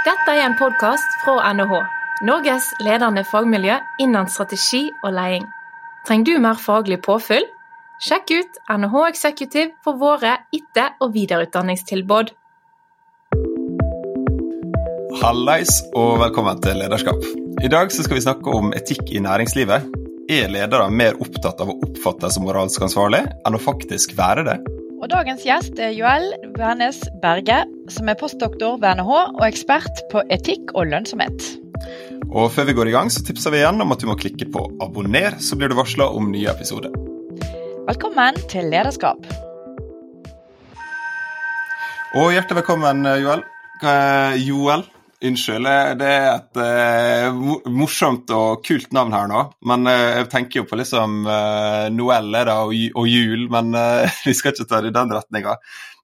Dette er en podkast fra NHH, Norges ledende fagmiljø innen strategi og leding. Trenger du mer faglig påfyll? Sjekk ut NHH Executive for våre etter- og videreutdanningstilbud. Hallais og velkommen til Lederskap. I dag skal vi snakke om etikk i næringslivet. Er ledere mer opptatt av å oppfattes som moralsk ansvarlig enn å faktisk være det? Og Dagens gjest er Joel Wærnes Berge, som er postdoktor ved NHH og ekspert på etikk og lønnsomhet. Og Før vi går i gang, så tipser vi igjen om at du må klikke på abonner, så blir du varsla om nye episoder. Velkommen til Lederskap. Og hjertelig velkommen, Joel. Joel. Unnskyld, eh, det er et uh, morsomt og kult navn her nå. Men uh, jeg tenker jo på liksom uh, Noel da, og, og, jul, men vi skal ikke ta det i den retninga.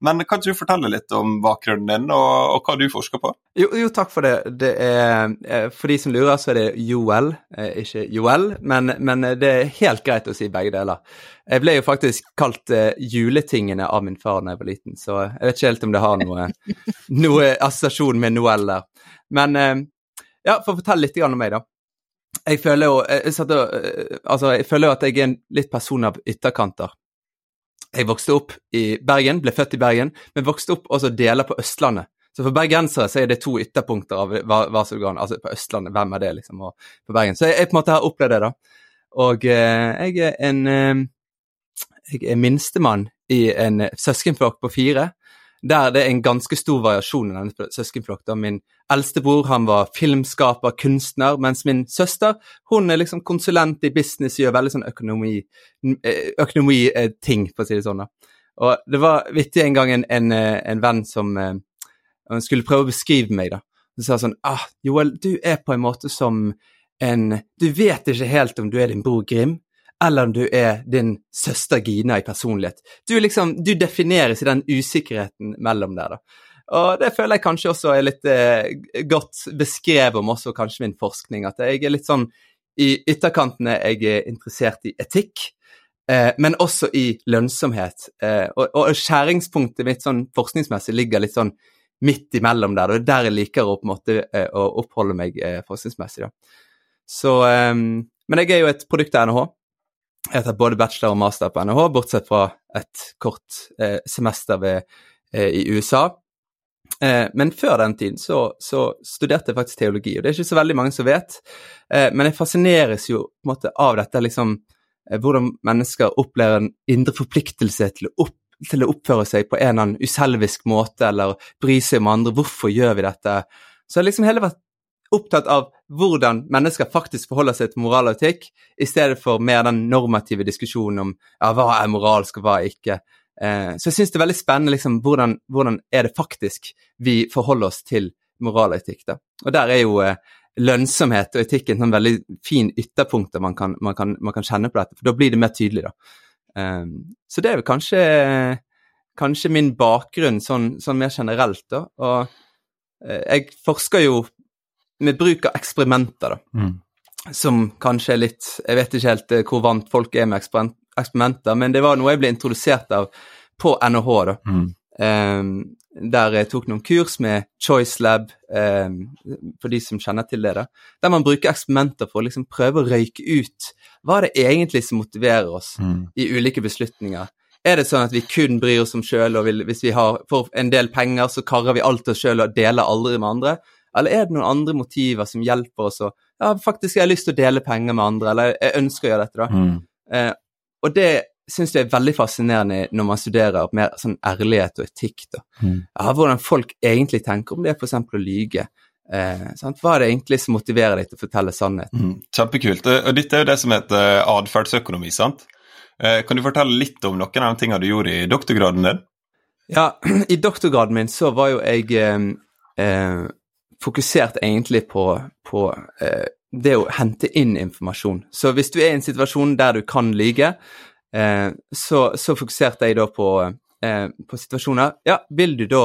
Men kan du fortelle litt om bakgrunnen din, og, og hva du forsker på? Jo, jo, takk for det. det er, for de som lurer, så er det Joel, ikke Joel. Men, men, det er helt greit å si begge deler. Jeg ble jo faktisk kalt juletingene av min far da jeg var liten, så jeg vet ikke helt om det har noe, noe assosiasjon med Noel der. Men eh, ja, for å fortelle litt om meg, da. Jeg føler jo jeg, altså, jeg føler at jeg er en litt person av ytterkanter. Jeg vokste opp i Bergen, ble født i Bergen, men vokste opp også deler på Østlandet. Så for bergensere så er det to ytterpunkter av hva, som går an. Altså på Østlandet, hvem er det, liksom, og på Bergen. Så jeg, jeg på en måte har opplevd det, da. Og eh, jeg er en eh, Jeg er minstemann i en søskenflokk på fire der det er en ganske stor variasjon i denne søskenflokken. Min eldste bror han var filmskaper, kunstner, mens min søster hun er liksom konsulent i business, gjør veldig sånn økonomi-ting, eh, økonomi, for å si det sånn. da. Og det var vittig en gang en, en, eh, en venn som uh, skulle prøve å beskrive meg, da. Han sa sånn ah, Joel, du er på en måte som en Du vet ikke helt om du er din bror Grim, eller om du er din søster Gina i personlighet. Du, liksom, du defineres i den usikkerheten mellom der, da. Og det føler jeg kanskje også er litt eh, godt beskrevet om også kanskje min forskning, at jeg er litt sånn i ytterkantene jeg er interessert i etikk, eh, men også i lønnsomhet. Eh, og, og, skjæringspunktet mitt sånn forskningsmessig ligger litt sånn midt imellom der. Det er der jeg liker å på en måte eh, å oppholde meg forskningsmessig. da. Så, men jeg er jo et produkt av NHH, jeg har tatt både bachelor og master på NHH, bortsett fra et kort eh, semester ved, eh, i USA. Eh, men før den tiden så, så, studerte jeg faktisk teologi, og det er ikke så veldig mange som vet. Eh, men jeg fascineres jo på en måte av dette, liksom eh, hvordan mennesker opplever en indre forpliktelse til å, opp, til å oppføre seg på en eller annen uselvisk måte, eller bry seg om andre. Hvorfor gjør vi dette? Så jeg har liksom hele vært opptatt av hvordan mennesker faktisk forholder seg til moral og etikk, i stedet for mer den normative diskusjonen om ja, hva er moralsk og hva er ikke. Eh, så jeg syns det er veldig spennende liksom, hvordan, hvordan, er det faktisk vi forholder oss til moral og etikk. Da. Og der er jo eh, lønnsomhet og etikk en sånn veldig fin ytterpunkt man man, man kan, kjenne på dette, for da blir det mer tydelig, da. Eh, så det er vel kanskje, kanskje min bakgrunn sånn, sånn mer generelt, da. Og eh, jeg forsker jo med bruk av eksperimenter, da. Mm. Som kanskje er litt Jeg vet ikke helt eh, hvor vant folk er med eksperimenter, men det var noe jeg ble introdusert av på NHH, da. Mm. Um, der jeg tok noen kurs med Choice Lab, um, for de som kjenner til det. da, Der man bruker eksperimenter for å liksom prøve å røyke ut hva er det egentlig som motiverer oss mm. i ulike beslutninger. Er det sånn at vi kun bryr oss om sjøl, og vil, hvis vi har for en del penger, så karrer vi alt oss sjøl og deler aldri med andre? Eller er det noen andre motiver som hjelper oss å Ja, faktisk jeg har lyst til å dele penger med andre, eller jeg ønsker å gjøre dette, da. Mm. Eh, og det syns jeg er veldig fascinerende når man studerer mer sånn ærlighet og etikk. da. Mm. Ja, hvordan folk egentlig tenker om det f.eks. å lyge. Eh, Hva er det egentlig som motiverer deg til å fortelle sannheten? Mm. Kjempekult. Og dette er jo det som heter atferdsøkonomi, sant? Eh, kan du fortelle litt om noen av de tingene du gjorde i doktorgraden din? Ja, i doktorgraden min så var jo jeg eh, eh fokusert egentlig på, på eh, det å hente inn informasjon. Så hvis du er i en situasjon der du kan lyge, eh, så, så, fokuserte jeg da på, eh, på, situasjoner Ja, vil du da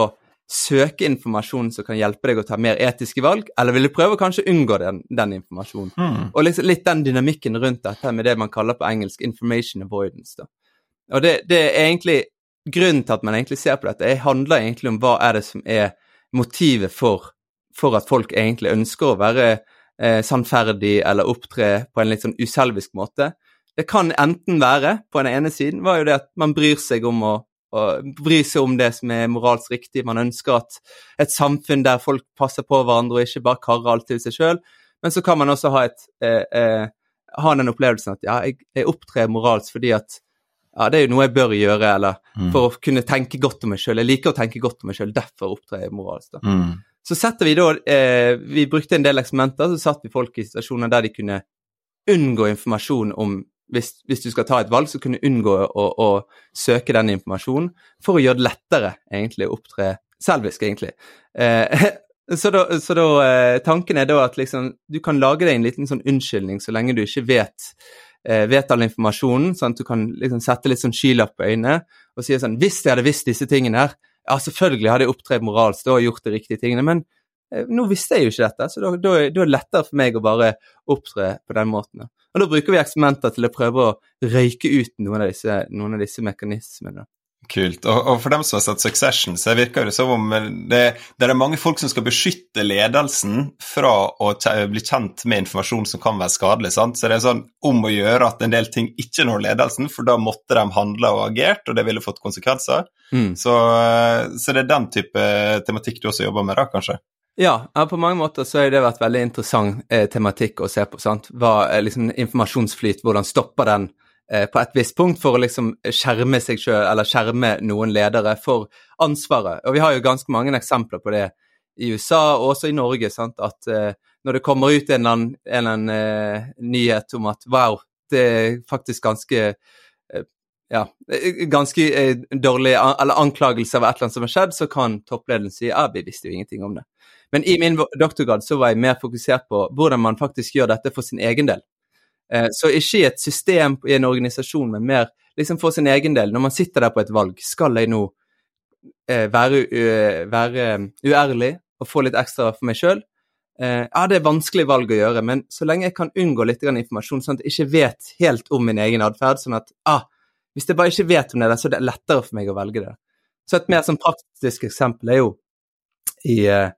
søke informasjon som kan hjelpe deg å ta mer etiske valg, eller vil du prøve å kanskje unngå den, den informasjonen? Mm. Og liksom, litt den dynamikken rundt dette med det man kaller på engelsk 'information avoidance'. da. Og det, det er egentlig grunnen til at man egentlig ser på dette, det handler egentlig om hva er det som er motivet for for at folk egentlig ønsker å være eh, sannferdig eller opptre på en litt sånn uselvisk måte. Det kan enten være, på den ene siden, var jo det at man bryr seg om å, å bry seg om det som er moralsk riktig. Man ønsker at et samfunn der folk passer på hverandre og ikke bare karrer alt til seg sjøl. Men så kan man også ha, et, eh, eh, ha den opplevelsen at ja, jeg, jeg opptrer moralsk fordi at ja, det er jo noe jeg bør gjøre, eller Mm. for å kunne tenke godt om meg sjøl. Jeg liker å tenke godt om meg sjøl, derfor opptrer jeg moralsk. da. Mm. Så setter vi da eh, Vi brukte en del eksperimenter, så satte vi folk i situasjoner der de kunne unngå informasjon om hvis, hvis du skal ta et valg, så kunne du unngå å, å søke den informasjonen for å gjøre det lettere egentlig å opptre selvisk, egentlig. Eh, så da, så da eh, Tanken er da at liksom, du kan lage deg en liten sånn unnskyldning så lenge du ikke vet eh, vet all informasjonen, sånn at du kan liksom sette litt sånn skylapp på øynene og si sånn Hvis jeg hadde visst disse tingene her, ja, selvfølgelig hadde jeg opptredd moralsk og gjort de riktige tingene, men eh, nå visste jeg jo ikke dette, så da, da, da er det lettere for meg å bare opptre på den måten. Og da bruker vi eksperimenter til å prøve å røyke ut noen av disse, noen av disse mekanismene. Kult. Og, og for dem som har sett Succession, så virker det som om det, det er mange folk som skal beskytte ledelsen fra å bli kjent med informasjon som kan være skadelig. sant? Så det er sånn om å gjøre at en del ting ikke når ledelsen, for da måtte de handla og agert, og det ville fått konsekvenser. Mm. Så, så det er den type tematikk du også jobber med, da, kanskje? Ja, på mange måter så har det vært veldig interessant eh, tematikk å se på. sant? Hva liksom informasjonsflyt, hvordan stopper den eh, på et visst punkt for å liksom skjerme seg sjøl, eller skjerme noen ledere for ansvaret. Og vi har jo ganske mange eksempler på det i USA og også i Norge, sant? at uh, når det kommer ut en eller annen, en eller annen uh, nyhet om at wow, det er faktisk ganske uh, ja, eh, ganske eh, dårlig eller anklagelse av et eller annet som har skjedd, så kan toppledelsen si ja, vi visste jo ingenting om det. Men i min doktorgrad så var jeg mer fokusert på hvordan man faktisk gjør dette for sin egen del. Eh, Så ikke i et system, i en organisasjon, men mer liksom for sin egen del. Når man sitter der på et valg, skal jeg nå eh, være, være uærlig og få litt ekstra for meg sjøl? Ja, det er vanskelig valg å gjøre, men så lenge jeg kan unngå litt informasjon, sånn at jeg ikke vet helt om min egen atferd, sånn at ah, hvis jeg bare ikke vet om det, så er det lettere for meg å velge det. Så et mer sånn praktisk eksempel er jo i eh,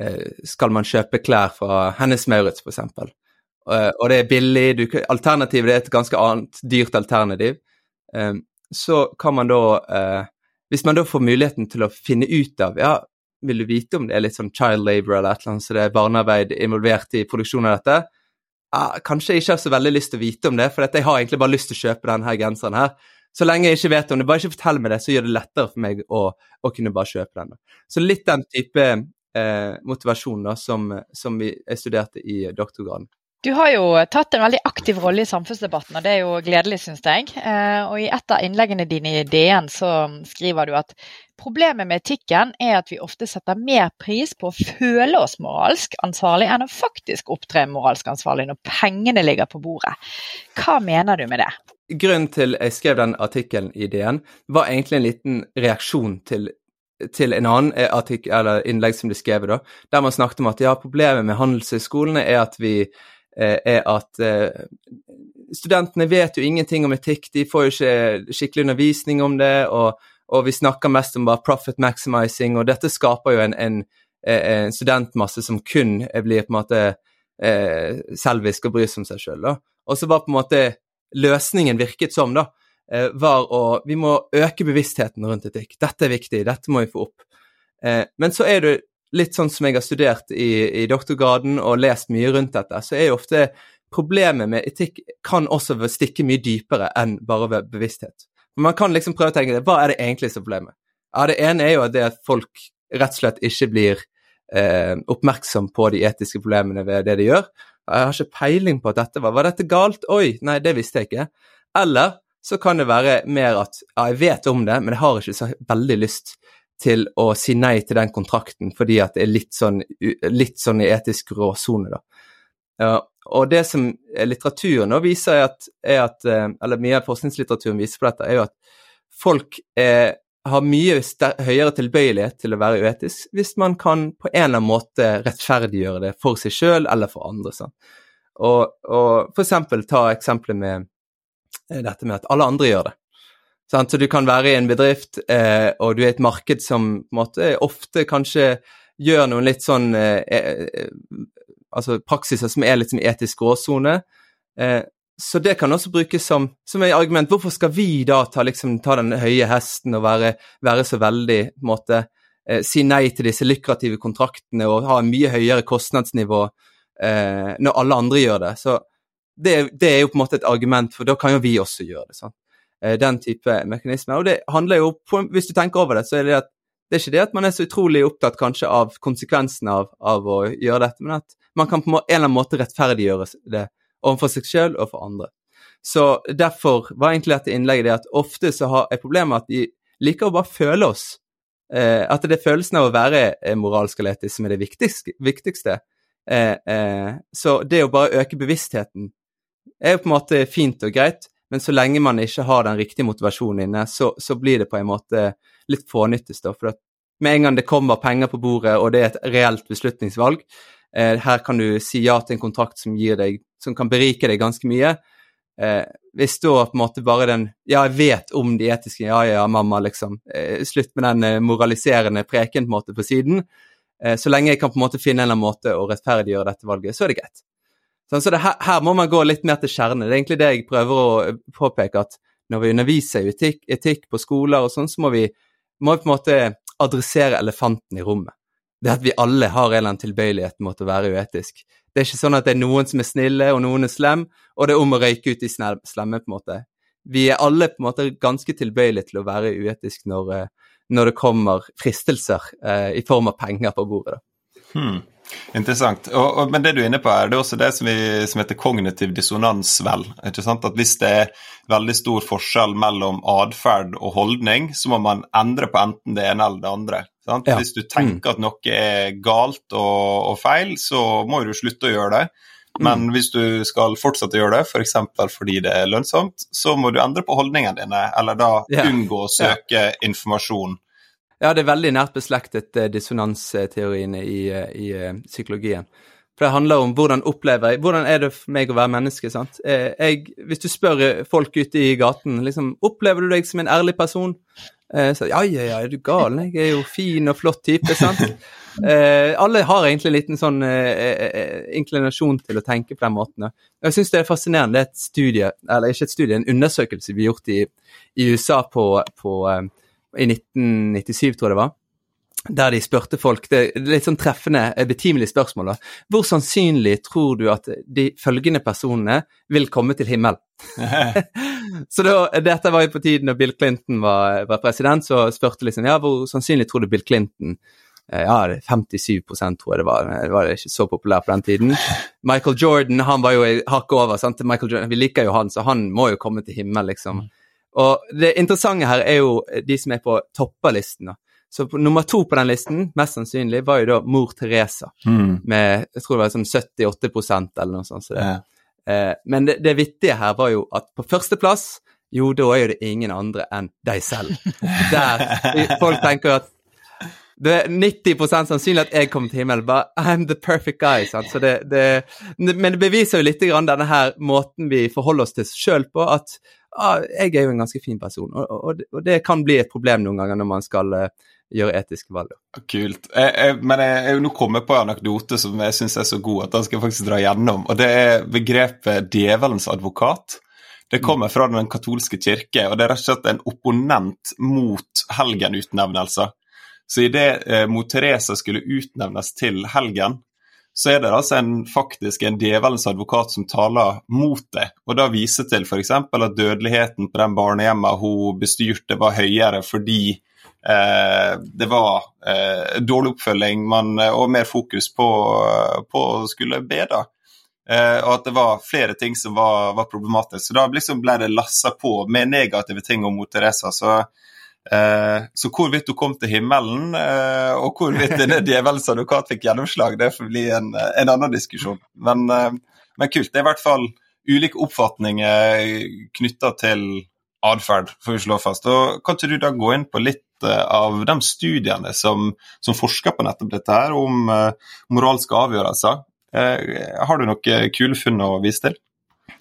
eh, Skal man kjøpe klær fra Hennes Maurits, for eksempel, Eh, og det er billig, du, alternativet er et ganske annet dyrt alternativ, eh, så kan man da eh, Hvis man da får muligheten til å finne ut av ja, vil du vite om det er litt sånn child labor eller et eller annet, så det er barnearbeid involvert i produksjonen av dette? Ja, kanskje jeg ikke har så veldig lyst til å vite om det, for jeg har egentlig bare lyst til å kjøpe denne genseren her. Så lenge jeg ikke vet om det, bare ikke fortell meg det, så gjør det lettere for meg å, å kunne bare kjøpe den. Så litt den type eh, motivasjon da, som, som vi studerte i doktorgraden. Du har jo tatt en veldig aktiv rolle i samfunnsdebatten, og det er jo gledelig, syns jeg. Eh, Og I et av innleggene dine i DN så skriver du at problemet med etikken er at vi ofte setter mer pris på å føle oss moralsk ansvarlig enn å faktisk opptre moralsk ansvarlig når pengene ligger på bordet. Hva mener du med det? Grunnen til jeg skrev den artikkelen i DN, var egentlig en liten reaksjon til til en annen artikkel, eller innlegg som ble skrevet, da, der man snakket om at ja, problemet med handelshøyskolene er at vi er at eh, studentene vet jo ingenting om etikk, de får jo ikke skikkelig undervisning om det, og, og vi snakker mest om bare profit maximizing, og dette skaper jo en, en, en studentmasse som kun blir på en måte eh, selvisk og bryr seg om seg sjøl. Og så var på en måte løsningen virket som, da, eh, var å Vi må øke bevisstheten rundt etikk. Dette er viktig, dette må vi få opp. Eh, men så er det litt sånn som jeg har studert i, i doktorgraden og lest mye rundt dette, så er jo ofte problemet med etikk kan også stikke mye dypere enn bare ved bevissthet. Man kan liksom prøve å tenke hva er det egentlig som er problemet? Ja, Det ene er jo det at folk rett og slett ikke blir eh, oppmerksom på de etiske problemene ved det de gjør. Jeg har ikke peiling på at dette var Var dette galt? Oi, nei, det visste jeg ikke. Eller så kan det være mer at ja, jeg vet om det, men jeg har ikke så veldig lyst til å si nei til den kontrakten fordi at det er litt sånn, litt sånn i etisk gråsone, da. Og det som litteraturen nå viser, er at, er at, eller mye av forskningslitteraturen viser på dette, er jo at folk er, har mye høyere tilbøyelighet til å være uetisk hvis man kan på en eller annen måte rettferdiggjøre det for seg sjøl eller for andre. Sånn. Og, og for eksempel ta eksempelet med dette med at alle andre gjør det. Sant? Så du kan være i en bedrift, eh, og du er i et marked som måte ofte kanskje gjør noen litt sånn eh, eh, Altså praksiser som er litt som etisk gråsone. Eh, så det kan også brukes som, som et argument. Hvorfor skal vi da ta, liksom, ta den høye hesten og være, være så veldig måte, eh, Si nei til disse lukrative kontraktene og ha en mye høyere kostnadsnivå eh, når alle andre gjør det. Så det, det, er jo på en måte et argument, for da kan jo vi også gjøre det. sant? Eh, den type mekanismer. Og det handler jo, Hvis du tenker over det, så er det at det er ikke det at man er så utrolig opptatt kanskje av konsekvensen av, av å gjøre dette, men at man kan på en eller annen måte rettferdiggjøre det overfor seg selv og for andre. Så derfor var egentlig dette innlegget det at ofte så har jeg problemet at de liker å bare føle oss. Eh, at det er følelsen av å være eh, moralsk etisk som er det viktigste. viktigste. Eh, eh, så det å bare øke bevisstheten er jo på en måte fint og greit, men så lenge man ikke har den riktige motivasjonen inne, så, så blir det på en måte litt fånyttes. For at med en gang det kommer penger på bordet, og det er et reelt beslutningsvalg, eh, her kan du si ja til en kontrakt som, deg, som kan berike deg ganske mye. Eh, hvis da på en måte bare den Ja, jeg vet om de etiske Ja, ja, mamma, liksom. Eh, slutt med den eh, moraliserende preken på en måte på siden. Eh, så lenge jeg kan på en måte finne en eller annen måte å rettferdiggjøre dette valget, så er det greit. Sånn, så det, her, her, må man gå litt mer til kjernen. Det er egentlig det jeg prøver å påpeke, at når vi underviser etikk, etikk, på skoler og sånn, så må vi, må vi, på en måte adressere elefanten i rommet. Det at vi alle har en eller annen tilbøyelighet mot å være uetisk. Det er ikke sånn at det er noen som er snille og noen er slem, og det er om å røyke ut de slemme, på en måte. Vi er alle på en måte ganske tilbøyelige til å være uetisk når, eh, når det kommer fristelser eh, i form av penger på bordet. Da. Hmm. Interessant. Og, og, men det du er inne på her, det er også det som, vi, som heter kognitiv dissonans, vel. Ikke sant? At hvis det er veldig stor forskjell mellom atferd og holdning, så må man endre på enten det ene eller det andre. Ja. Hvis du tenker at noe er galt og, og, feil, så må du slutte å gjøre det. Men mm. hvis du skal fortsette å gjøre det, f.eks. For fordi det er lønnsomt, så må du endre på holdningene dine, eller da ja. unngå å søke ja. informasjon ja, det er veldig nært beslektet, eh, dissonansteoriene i, eh, i, eh, psykologien. For det handler om hvordan opplever jeg Hvordan er det for meg å være menneske? sant? Jeg, hvis du spør folk ute i gaten liksom, opplever du deg som en ærlig person, så ja, ja, ja, er du gal? Jeg er jo fin og flott type, sant? alle har egentlig en liten sånn inklinasjon til å tenke på den måten. Jeg syns det er fascinerende. Det er et studie, eller ikke et studie, en undersøkelse vi har gjort i, i USA på, på i 1997, tror jeg det var, der de spurte folk Det er litt sånn treffende, betimelige betimelig spørsmål. da. Hvor sannsynlig tror du at de følgende personene vil komme til himmelen? så da, Dette var jo på tiden da Bill Clinton var, var, president, så spurte liksom ja, hvor sannsynlig tror du Bill Clinton eh, ja, 57 tror jeg det var. Det var ikke så populær på den tiden. Michael Jordan han var jo hakket over. sant? Michael Jordan, Vi liker jo han, så han må jo komme til himmelen, liksom. Og det interessante her er jo de som er på topperlisten. Så på, nummer to på den listen, mest sannsynlig, var jo da mor Teresa. Mm. Med jeg tror det var sånn 78 eller noe sånt. Så det. Ja. Eh, men det, det vittige her var jo at på førsteplass, jo, da er jo det ingen andre enn deg selv. Der folk tenker at det er 90% sannsynlig at jeg kommer til himmelen. Bare I'm the perfect guy. Sant? Så det, det, men det beviser jo litt grann denne her måten vi forholder oss til sjøl på, at ah, jeg er jo en ganske fin person. Og, og, og, det kan bli et problem noen ganger når man skal uh, gjøre etiske valg. Kult. Jeg, jeg, men jeg er jo nå kommet på en anekdote som jeg syns er så god at den skal faktisk dra gjennom. Og det er begrepet 'djevelens advokat'. Det kommer fra den katolske kirke, og det er rett og slett en opponent mot helgenutnevnelser. Så idet eh, mot Teresa skulle utnevnes til helgen, så er det altså en, faktisk en djevelens advokat som taler mot det. Og da viser til f.eks. at dødeligheten på den barnehjemmet hun bestyrte, var høyere fordi eh, det var eh, dårlig oppfølging man, og mer fokus på, på å skulle be. da. Eh, og at det var flere ting som var, var problematisk. Så da liksom ble det lassa på med negative ting om Teresa. Så Eh, så hvorvidt hun kom til himmelen, eh, og hvorvidt denne djevelens advokat fikk gjennomslag, det får bli en, en annen diskusjon. Men, eh, men, kult. Det er i hvert fall ulike oppfatninger knytta til atferd, får vi slå fast. Og Kan ikke du da gå inn på litt av de studiene som, som forsker på nettopp dette her, om moralske avgjørelser? Har du noen kule funn å vise til?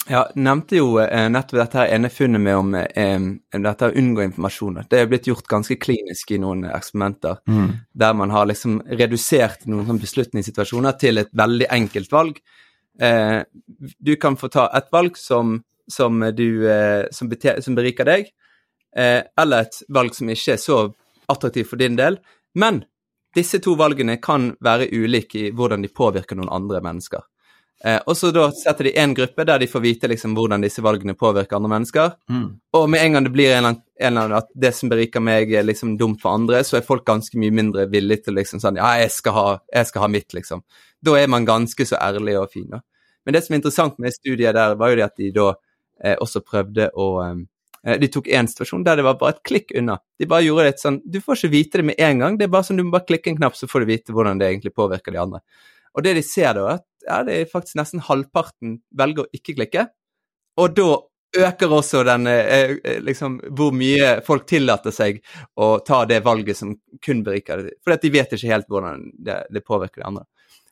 Ja, nevnte jo eh, nettopp dette her ene funnet med om eh, dette å unngå informasjon. Det er blitt gjort ganske klinisk i noen eksperimenter, Mm. der man har liksom redusert noen beslutningssituasjoner til et veldig enkelt valg. Eh, du kan få ta et valg som, som, du, eh, som, som beriker deg, eh, eller et valg som ikke er så attraktivt for din del. Men disse to valgene kan være ulike i hvordan de påvirker noen andre mennesker. Eh, og så da setter de en gruppe der de får vite liksom hvordan disse valgene påvirker andre mennesker. Mm. Og med en gang det blir en eller annen, en eller annen at det som beriker meg, er liksom dumt for andre, så er folk ganske mye mindre villige til liksom sånn Ja, jeg skal ha, jeg skal ha mitt, liksom. Da er man ganske så ærlig og fin, da. Men det som er interessant med studiet der, var jo det at de da eh, også prøvde å eh, De tok én situasjon der det var bare et klikk unna. De bare gjorde det et sånn Du får ikke vite det med en gang, det er bare sånn du må bare klikke en knapp, så får du vite hvordan det egentlig påvirker de andre. Og det de ser da, at ja, det er faktisk nesten halvparten velger å ikke klikke. Og da øker også den eh, eh, liksom hvor mye folk tillater seg å ta det valget som kun beriker dem. For de vet ikke helt hvordan det, det påvirker de andre.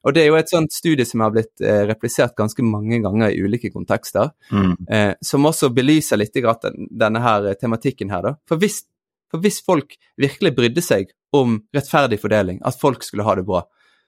Og det er jo et sånt studie som har blitt eh, replisert ganske mange ganger i ulike kontekster, Mm. eh, som også belyser litt grann den, denne her eh, tematikken her, da. For hvis, for hvis folk virkelig brydde seg om rettferdig fordeling, at folk skulle ha det bra,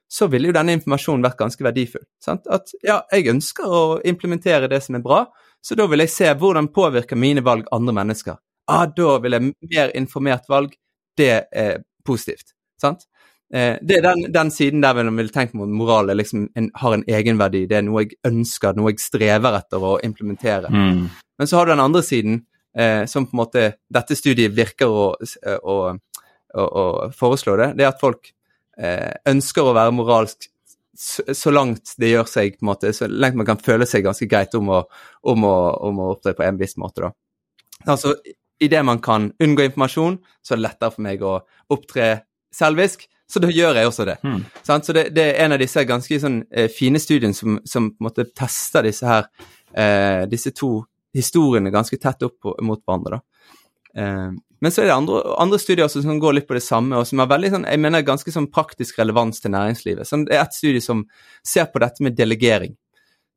så ville jo denne informasjonen vært ganske verdifull. Sant? At ja, jeg ønsker å implementere det som er bra, så da vil jeg se hvordan påvirker mine valg andre mennesker. Ah, da vil jeg mer informert valg. Det er positivt. Sant? Eh, det er den, den siden der man vil tenke på moral er liksom en, har en egenverdi. Det er noe jeg ønsker, noe jeg strever etter å implementere. Mm. Men så har du den andre siden, eh, som på en måte dette studiet virker å, å, å, å foreslå det. Det er at folk ønsker å være moralsk så, så langt det gjør seg, på en måte, så langt man kan føle seg ganske greit om å, om å, om å opptre på en viss måte. da. Altså, Idet man kan unngå informasjon, så er det lettere for meg å opptre selvisk, så da gjør jeg også det. Mm. Sant? Så det, det er en av disse ganske sånn, eh, fine studiene som, som på en måte tester disse her, eh, disse to historiene ganske tett opp på, mot hverandre. da. Eh, men så er det andre, andre studier som går litt på det samme, og som har veldig sånn, jeg mener ganske sånn praktisk relevans til næringslivet. Sånn, det er et studie som ser på dette med delegering.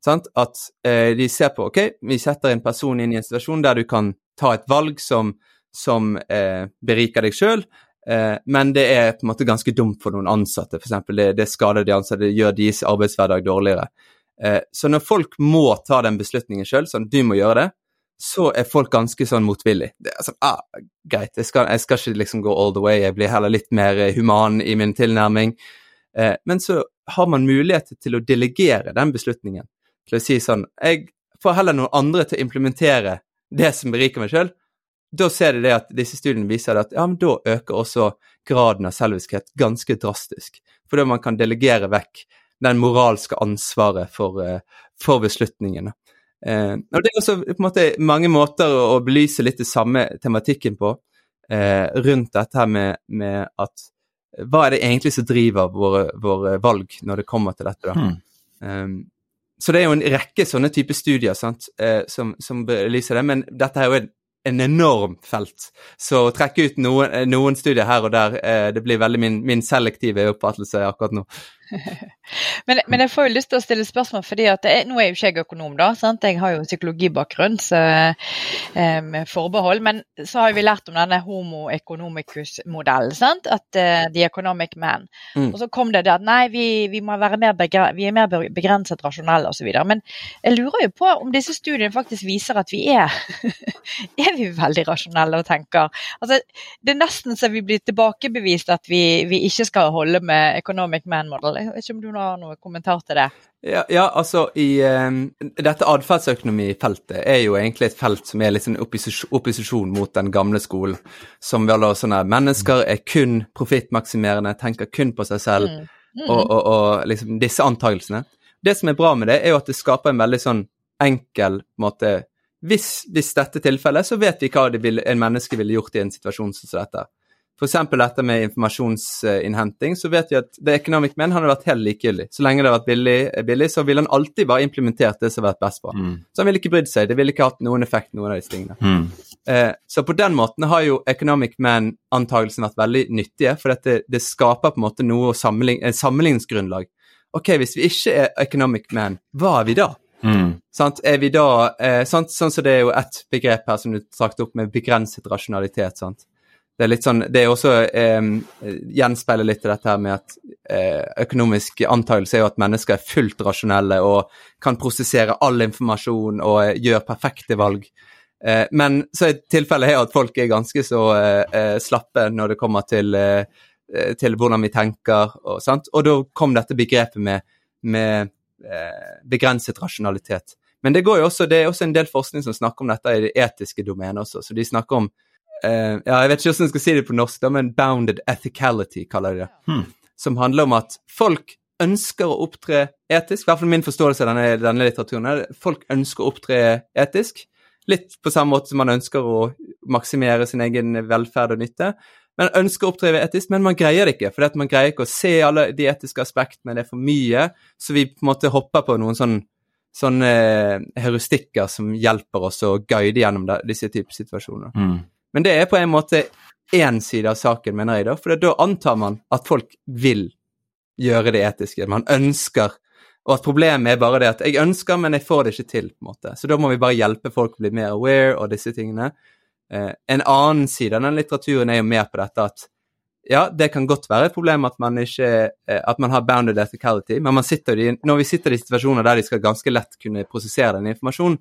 Sant? At eh, de ser på ok, vi setter en person inn i en situasjon der du kan ta et valg som, som eh, beriker deg sjøl, eh, men det er på en måte ganske dumt for noen ansatte. F.eks. Det, det skader de ansatte, det gjør deres arbeidshverdag dårligere. Eh, så når folk må ta den beslutningen sjøl, sånn du må gjøre det, så er folk ganske sånn motvillig. Det er sånn, ah, Greit, jeg skal, jeg skal ikke liksom gå all the way, jeg blir heller litt mer eh, human i min tilnærming. Eh, men så har man mulighet til å delegere den beslutningen. Til å si sånn Jeg får heller noen andre til å implementere det som beriker meg sjøl. Da ser de det at disse studiene viser at ja, men da øker også graden av selviskhet ganske drastisk. Fordi man kan delegere vekk den moralske ansvaret for, eh, for beslutningene. Eh, og Det er også på en måte mange måter å, å belyse litt det samme tematikken på, eh, rundt dette her med, med at hva er det egentlig som driver våre, våre valg når det kommer til dette? da? Hmm. Um, så det er jo en rekke sånne typer studier sant, eh, som, som belyser det, men dette er jo en, en enorm felt. Så å trekke ut noen, eh, noen studier her og der, eh, det blir veldig min, min selektive oppfattelse akkurat nå. Men, men jeg får jo lyst til å stille spørsmål, fordi nå er jo ikke jeg økonom, da. Sant? Jeg har jo psykologibakgrunn, så, eh, med forbehold. Men så har vi lært om denne homo economicus-modellen. At eh, the economic man. Mm. Og så kom det det at nei, vi, vi, begre, vi er mer begrenset rasjonelle osv. Men jeg lurer jo på om disse studiene faktisk viser at vi er Er vi veldig rasjonelle og tenker? Altså, det er nesten så vi blir tilbakebevist at vi, vi ikke skal holde med economic man-modell. Jeg vet ikke om du har noen kommentar til det? Ja, ja altså i um, Dette atferdsøkonomifeltet er jo egentlig et felt som er litt sånn opposisjon, opposisjon mot den gamle skolen, som vel har sånn at mennesker er kun profittmaksimerende, tenker kun på seg selv, Mm. Mm. og, og, og liksom disse antagelsene. Det som er bra med det, er jo at det skaper en veldig sånn enkel måte hvis, hvis dette tilfellet, så vet vi hva det vil, en menneske ville gjort i en situasjon som dette. Eksempel dette med informasjonsinnhenting, så vet vi at The Economic Man hadde vært helt likegyldig. Så lenge det har vært billig, billig, så ville han alltid bare implementert det som har vært best for. Mm. Så han ville ikke brydd seg. Det ville ikke hatt noen effekt, noen av disse tingene. Mm. Eh, så på den måten har jo Economic Man-antagelsen vært veldig nyttige, for dette, det skaper på en måte noe en sammenligningsgrunnlag. Ok, hvis vi ikke er Economic Man, hva er vi da? Mm. Sant? Er vi da, eh, sant? Sånn som det er jo ett begrep her som du trakk opp med begrenset rasjonalitet. sant? Det er litt sånn, det er også eh, gjenspeiler litt til dette her med at eh, økonomisk antakelse er jo at mennesker er fullt rasjonelle og kan prosessere all informasjon og eh, gjør perfekte valg. Eh, men så er tilfellet her at folk er ganske så eh, eh, slappe når det kommer til, eh, til hvordan vi tenker. Og, sånt. og da kom dette begrepet med, med begrenset rasjonalitet. Men det, går jo også, det er også en del forskning som snakker om dette i det etiske domenet også. Så de snakker om eh, ja, Jeg vet ikke hvordan jeg skal si det på norsk, da, men bounded ethicality, kaller de det. Hmm. Som handler om at folk ønsker å opptre etisk. I hvert fall min forståelse av denne, denne litteraturen er folk ønsker å opptre etisk. Litt på samme måte som man ønsker å maksimere sin egen velferd og nytte. Man ønsker å opptre etisk, men man greier det ikke. For man greier ikke å se alle de etiske aspektene, det er for mye. Så vi på en måte hopper på noen sånn, sånne heuristikker som hjelper oss å guide gjennom disse typer situasjoner. Mm. Men det er på en måte én side av saken, mener jeg, da. For da antar man at folk vil gjøre det etiske. Man ønsker. Og at problemet er bare det at jeg ønsker, men jeg får det ikke til. på en måte. Så da må vi bare hjelpe folk å bli mer aware og disse tingene. Eh, en annen side av den litteraturen er jo mer på dette at ja, det kan godt være et problem at man ikke eh, at man har bounded ethicality, men sitter når vi sitter i situasjoner der de skal ganske lett kunne prosessere den informasjonen,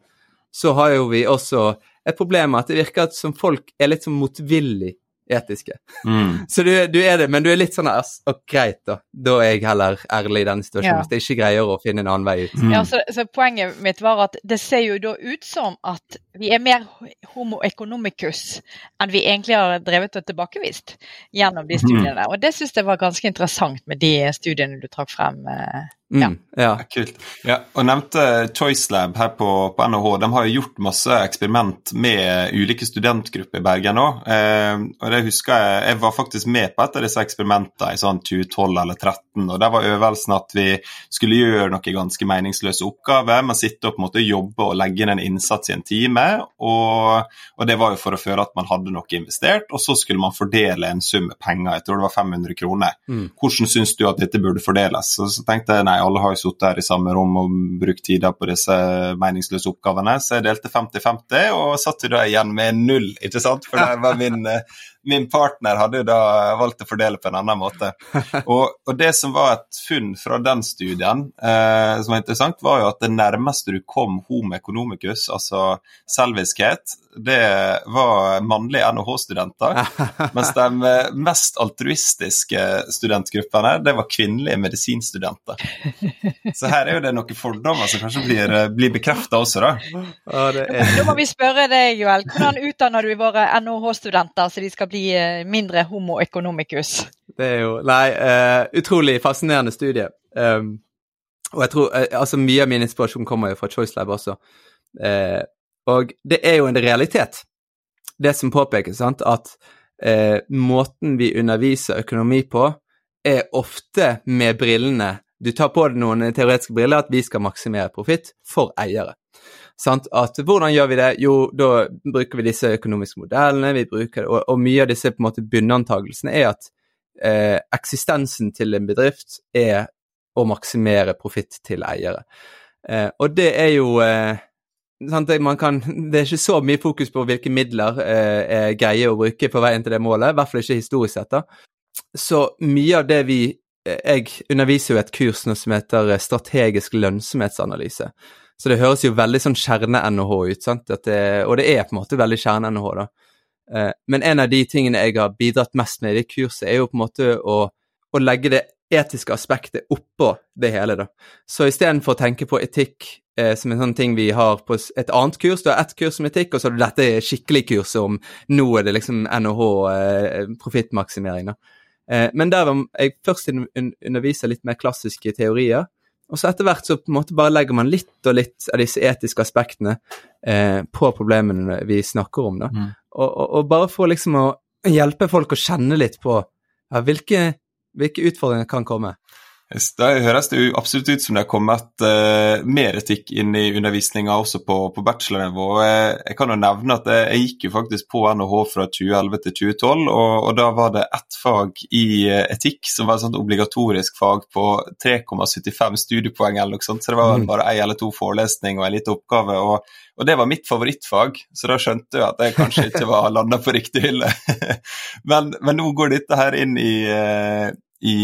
så har jo vi også et problem med at det virker at som folk er litt sånn motvillig etiske. Mm. Så du, du er det, men du er litt sånn ass, og greit, da. Da er jeg heller ærlig i denne situasjonen. Ja. Hvis jeg ikke greier å finne en annen vei ut. Mm. Ja, så, så Poenget mitt var at det ser jo da ut som at vi er mer homo economicus enn vi egentlig har drevet og tilbakevist gjennom de studiene. Og det syns jeg var ganske interessant med de studiene du trakk frem. eh. Mm, Ja. ja. Ja, kult. Ja, og nevnte ChoiceLab her på, på NHH. De har jo gjort masse eksperiment med ulike studentgrupper i Bergen òg. Eh, og det husker jeg Jeg var faktisk med på et av disse eksperimentene i sånn 2012 eller 2013. Og der var øvelsen at vi skulle gjøre noen ganske meningsløse oppgaver, men sitte og på en måte jobbe og legge inn en innsats i en time. Og, og det var jo for å føle at man hadde noe investert, og så skulle man fordele en sum med penger. Jeg tror det var 500 kroner. Mm. Hvordan syns du at dette burde fordeles? Og så tenkte jeg nei, alle har jo sittet her i samme rom og brukt tida på disse meningsløse oppgavene, så jeg delte 50-50 og satt jo da igjen med null, ikke sant? For det var min, eh, min partner hadde jo da valgt å fordele på en annen måte. Og, og det som var et funn fra den studien eh, som var interessant, var jo at det nærmeste du kom homo economicus, altså selviskhet, det var mannlige NHH-studenter. Mens de mest altruistiske studentgruppene, det var kvinnelige medisinstudenter. Så her er jo det noen fordommer som kanskje blir, eh, blir bekrefta også, da. Ja, det er Da må vi spørre deg, Joel. Hvordan utdanner du våre NHH-studenter så de skal bli eh, mindre homo economicus? Det er jo Nei, uh, utrolig fascinerende studie. Um, og jeg tror uh, Altså, mye av min inspirasjon kommer jo fra Choice Lab også. Uh, og det er jo en realitet, det som påpekes, sant, at måten vi underviser økonomi på, er ofte med brillene Du tar på deg noen teoretiske briller at vi skal maksimere profitt for eiere. Sant? At hvordan gjør vi det? Jo, da bruker vi disse økonomiske modellene, vi bruker, og, og mye av disse på en måte bunnantagelsene er at eh, eksistensen til en bedrift er å maksimere profitt til eiere. Eh, og det er jo eh, kan, det er ikke så mye fokus på hvilke midler eh, er greie å bruke på veien til det målet, i hvert fall ikke historisk sett. da. Så mye av det vi eh, Jeg underviser jo et kurs nå som heter eh, strategisk lønnsomhetsanalyse. Så det høres jo veldig sånn kjerne-NHH ut, sant? Det, og det er på en måte veldig kjerne-NHH, da. Eh, Men en av de tingene jeg har bidratt mest med i det kurset, er jo på en måte å, å legge det etiske aspektet oppå det hele, da. Så istedenfor å tenke på etikk eh, som en sånn ting vi har på et annet kurs, du har ett kurs om etikk, og så har du dette skikkelig kurset om nå er det liksom NHH, eh, profittmaksimering, da. Eh, men der jeg først un un underviser litt mer klassiske teorier, og så etter hvert så på en måte bare legger man litt og litt av disse etiske aspektene eh, på problemene vi snakker om, da. Mm. Og, og, og bare for liksom å hjelpe folk å kjenne litt på ja, hvilke, hvilke utfordringer kan komme. Da høres det jo absolutt ut som det har kommet uh, mer etikk inn i undervisninga også på, på bachelornivå. Jeg, jeg, kan jo nevne at jeg, jeg, gikk jo faktisk på NHH fra 2011 til 2012, og, og da var det ett fag i uh, etikk som var et sånt obligatorisk fag på 3,75 studiepoeng eller noe sånt, så det var mm. bare ei eller to forelesninger og en liten oppgave. og, og det var mitt favorittfag, så da skjønte jeg at jeg kanskje ikke var landa på riktig hylle. men, men, nå går dette her inn i, i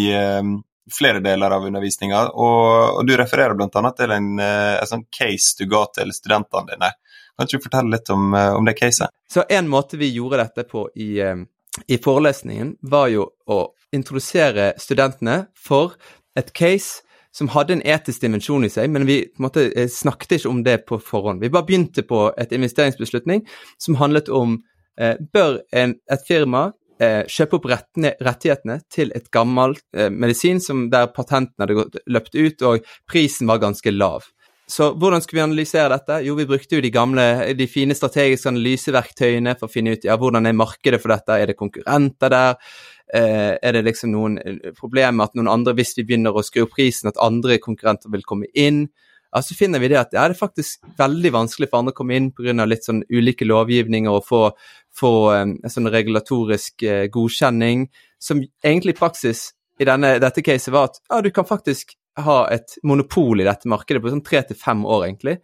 flere deler av undervisninga. Og, og, du refererer bl.a. til en, eh, en, sånn case du ga til studentene dine. Kan ikke du fortelle litt om, eh, om, det caset? Så En måte vi gjorde dette på i, eh, i forelesningen, var jo å introdusere studentene for et case som hadde en etisk dimensjon i seg, men vi måte, snakket ikke om det på forhånd. Vi bare begynte på et investeringsbeslutning som handlet om eh, bør en, et firma eh, kjøpe opp rettene, rettighetene til et gammelt eh, medisin som der patenten hadde gått, løpt ut og prisen var ganske lav. Så hvordan skulle vi analysere dette? Jo, vi brukte jo de gamle, de fine strategiske analyseverktøyene for å finne ut ja, hvordan er markedet for dette, er det konkurrenter der? Eh, er det liksom noen eh, problemer at noen andre, hvis vi begynner å skru opp prisen, at andre konkurrenter vil komme inn? Ja, så finner vi det at ja, det er faktisk veldig vanskelig for andre å komme inn pga. litt sånn ulike lovgivninger og få, få um, sånn regulatorisk uh, godkjenning, som egentlig i praksis i denne, dette caset var at ja, du kan faktisk ha et monopol i dette markedet på sånn tre til fem år, egentlig.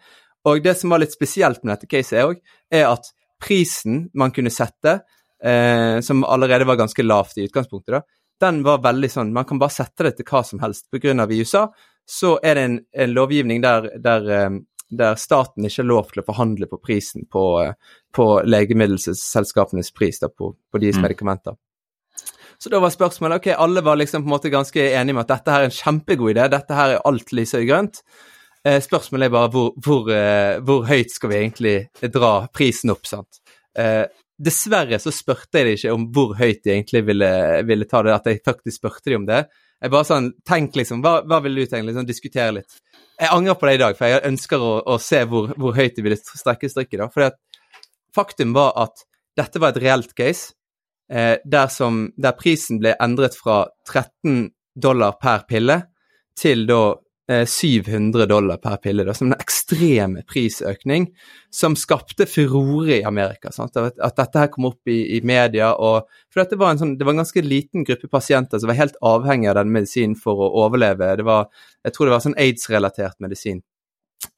Og det som var litt spesielt med dette caset òg, er at prisen man kunne sette, eh, som allerede var ganske lavt i utgangspunktet, da, den var veldig sånn Man kan bare sette det til hva som helst. På grunn av i USA så er det en, en lovgivning der, der, eh, der, staten ikke har lov til å forhandle på prisen på, eh, på legemiddelselskapenes pris da, på, på deres mm. medikamenter. Så da var spørsmålet ok, alle var liksom på en måte ganske enige med at dette her er en kjempegod idé, dette her er alt lyser grønt. Eh, spørsmålet er bare hvor, hvor, hvor, høyt skal vi egentlig dra prisen opp, sant. Dessverre så spurte jeg dem ikke om hvor høyt de egentlig ville, ville ta det, at jeg faktisk spurte dem om det. Jeg bare sånn, Tenk, liksom. Hva, hva vil du tenke? Liksom, diskutere litt. Jeg angrer på det i dag, for jeg ønsker å, å se hvor, hvor, høyt de ville strekke strikket. da. For faktum var at dette var et reelt case, eh, der, som, der prisen ble endret fra 13 dollar per pille til da 700 eh, dollar per pille, da, som en ekstrem prisøkning som skapte furore i Amerika. Sant? At, dette her kom opp i, i media. Og, for dette var en, sånn, det var en ganske liten gruppe pasienter som var helt avhengig av den medisinen for å overleve. Det var, jeg tror det var sånn aids-relatert medisin.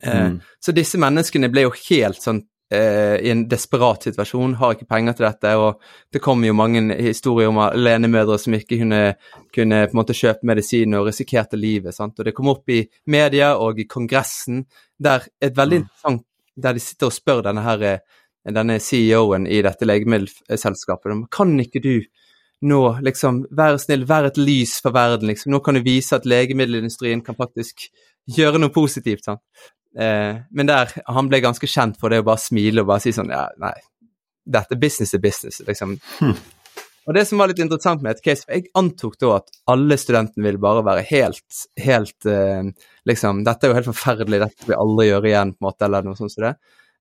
Eh, mm. Eh, så disse menneskene ble jo helt sånn eh, i en desperat situasjon, har ikke penger til dette. Og det kommer jo mange historier om alenemødre som ikke kunne, kunne på en måte kjøpe medisin og risikerte livet. Sant? Og det kom opp i media og i Kongressen, der et veldig mm. interessant der de sitter og spør denne, her, denne CEO-en i dette legemiddelselskapet kan ikke du nå liksom være snill, være et lys for verden, liksom. Nå kan du vise at legemiddelindustrien kan faktisk gjøre noe positivt. sant? Eh, men der han ble ganske kjent for det å bare smile og bare si sånn Ja, nei, dette business er business, liksom. Hmm. Og det som var litt interessant med et case, for jeg antok da at alle studentene ville bare være helt, helt eh, liksom Dette er jo helt forferdelig, dette vil vi aldri gjøre igjen, på en måte, eller noe sånt som det.